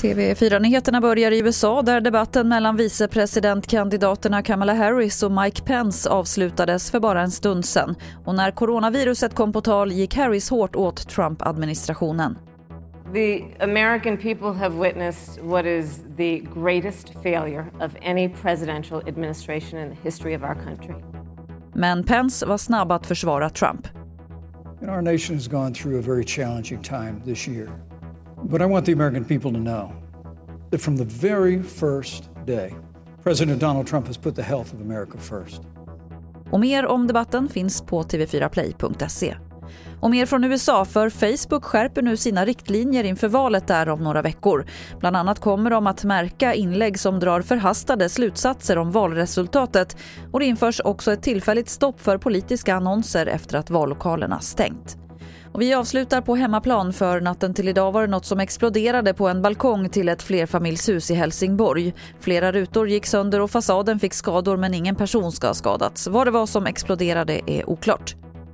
TV4-nyheterna börjar i USA där debatten mellan vicepresidentkandidaterna Kamala Harris och Mike Pence avslutades för bara en stund sen. Och när coronaviruset kom på tal gick Harris hårt åt Trump-administrationen. The American people have witnessed what is the greatest failure of any presidential administration in the history of our country. Men Pence var snabb att försvara Trump. Our nation has gone through a very challenging time this year. But I want the American people to know that from the very first day, President Donald Trump has put the health of America first. Och mer om debatten finns på tv4play.se. Och mer från USA, för Facebook skärper nu sina riktlinjer inför valet där om några veckor. Bland annat kommer de att märka inlägg som drar förhastade slutsatser om valresultatet och det införs också ett tillfälligt stopp för politiska annonser efter att vallokalerna stängt. Och vi avslutar på hemmaplan för natten till idag var det något som exploderade på en balkong till ett flerfamiljshus i Helsingborg. Flera rutor gick sönder och fasaden fick skador men ingen person ska ha skadats. Vad det var som exploderade är oklart.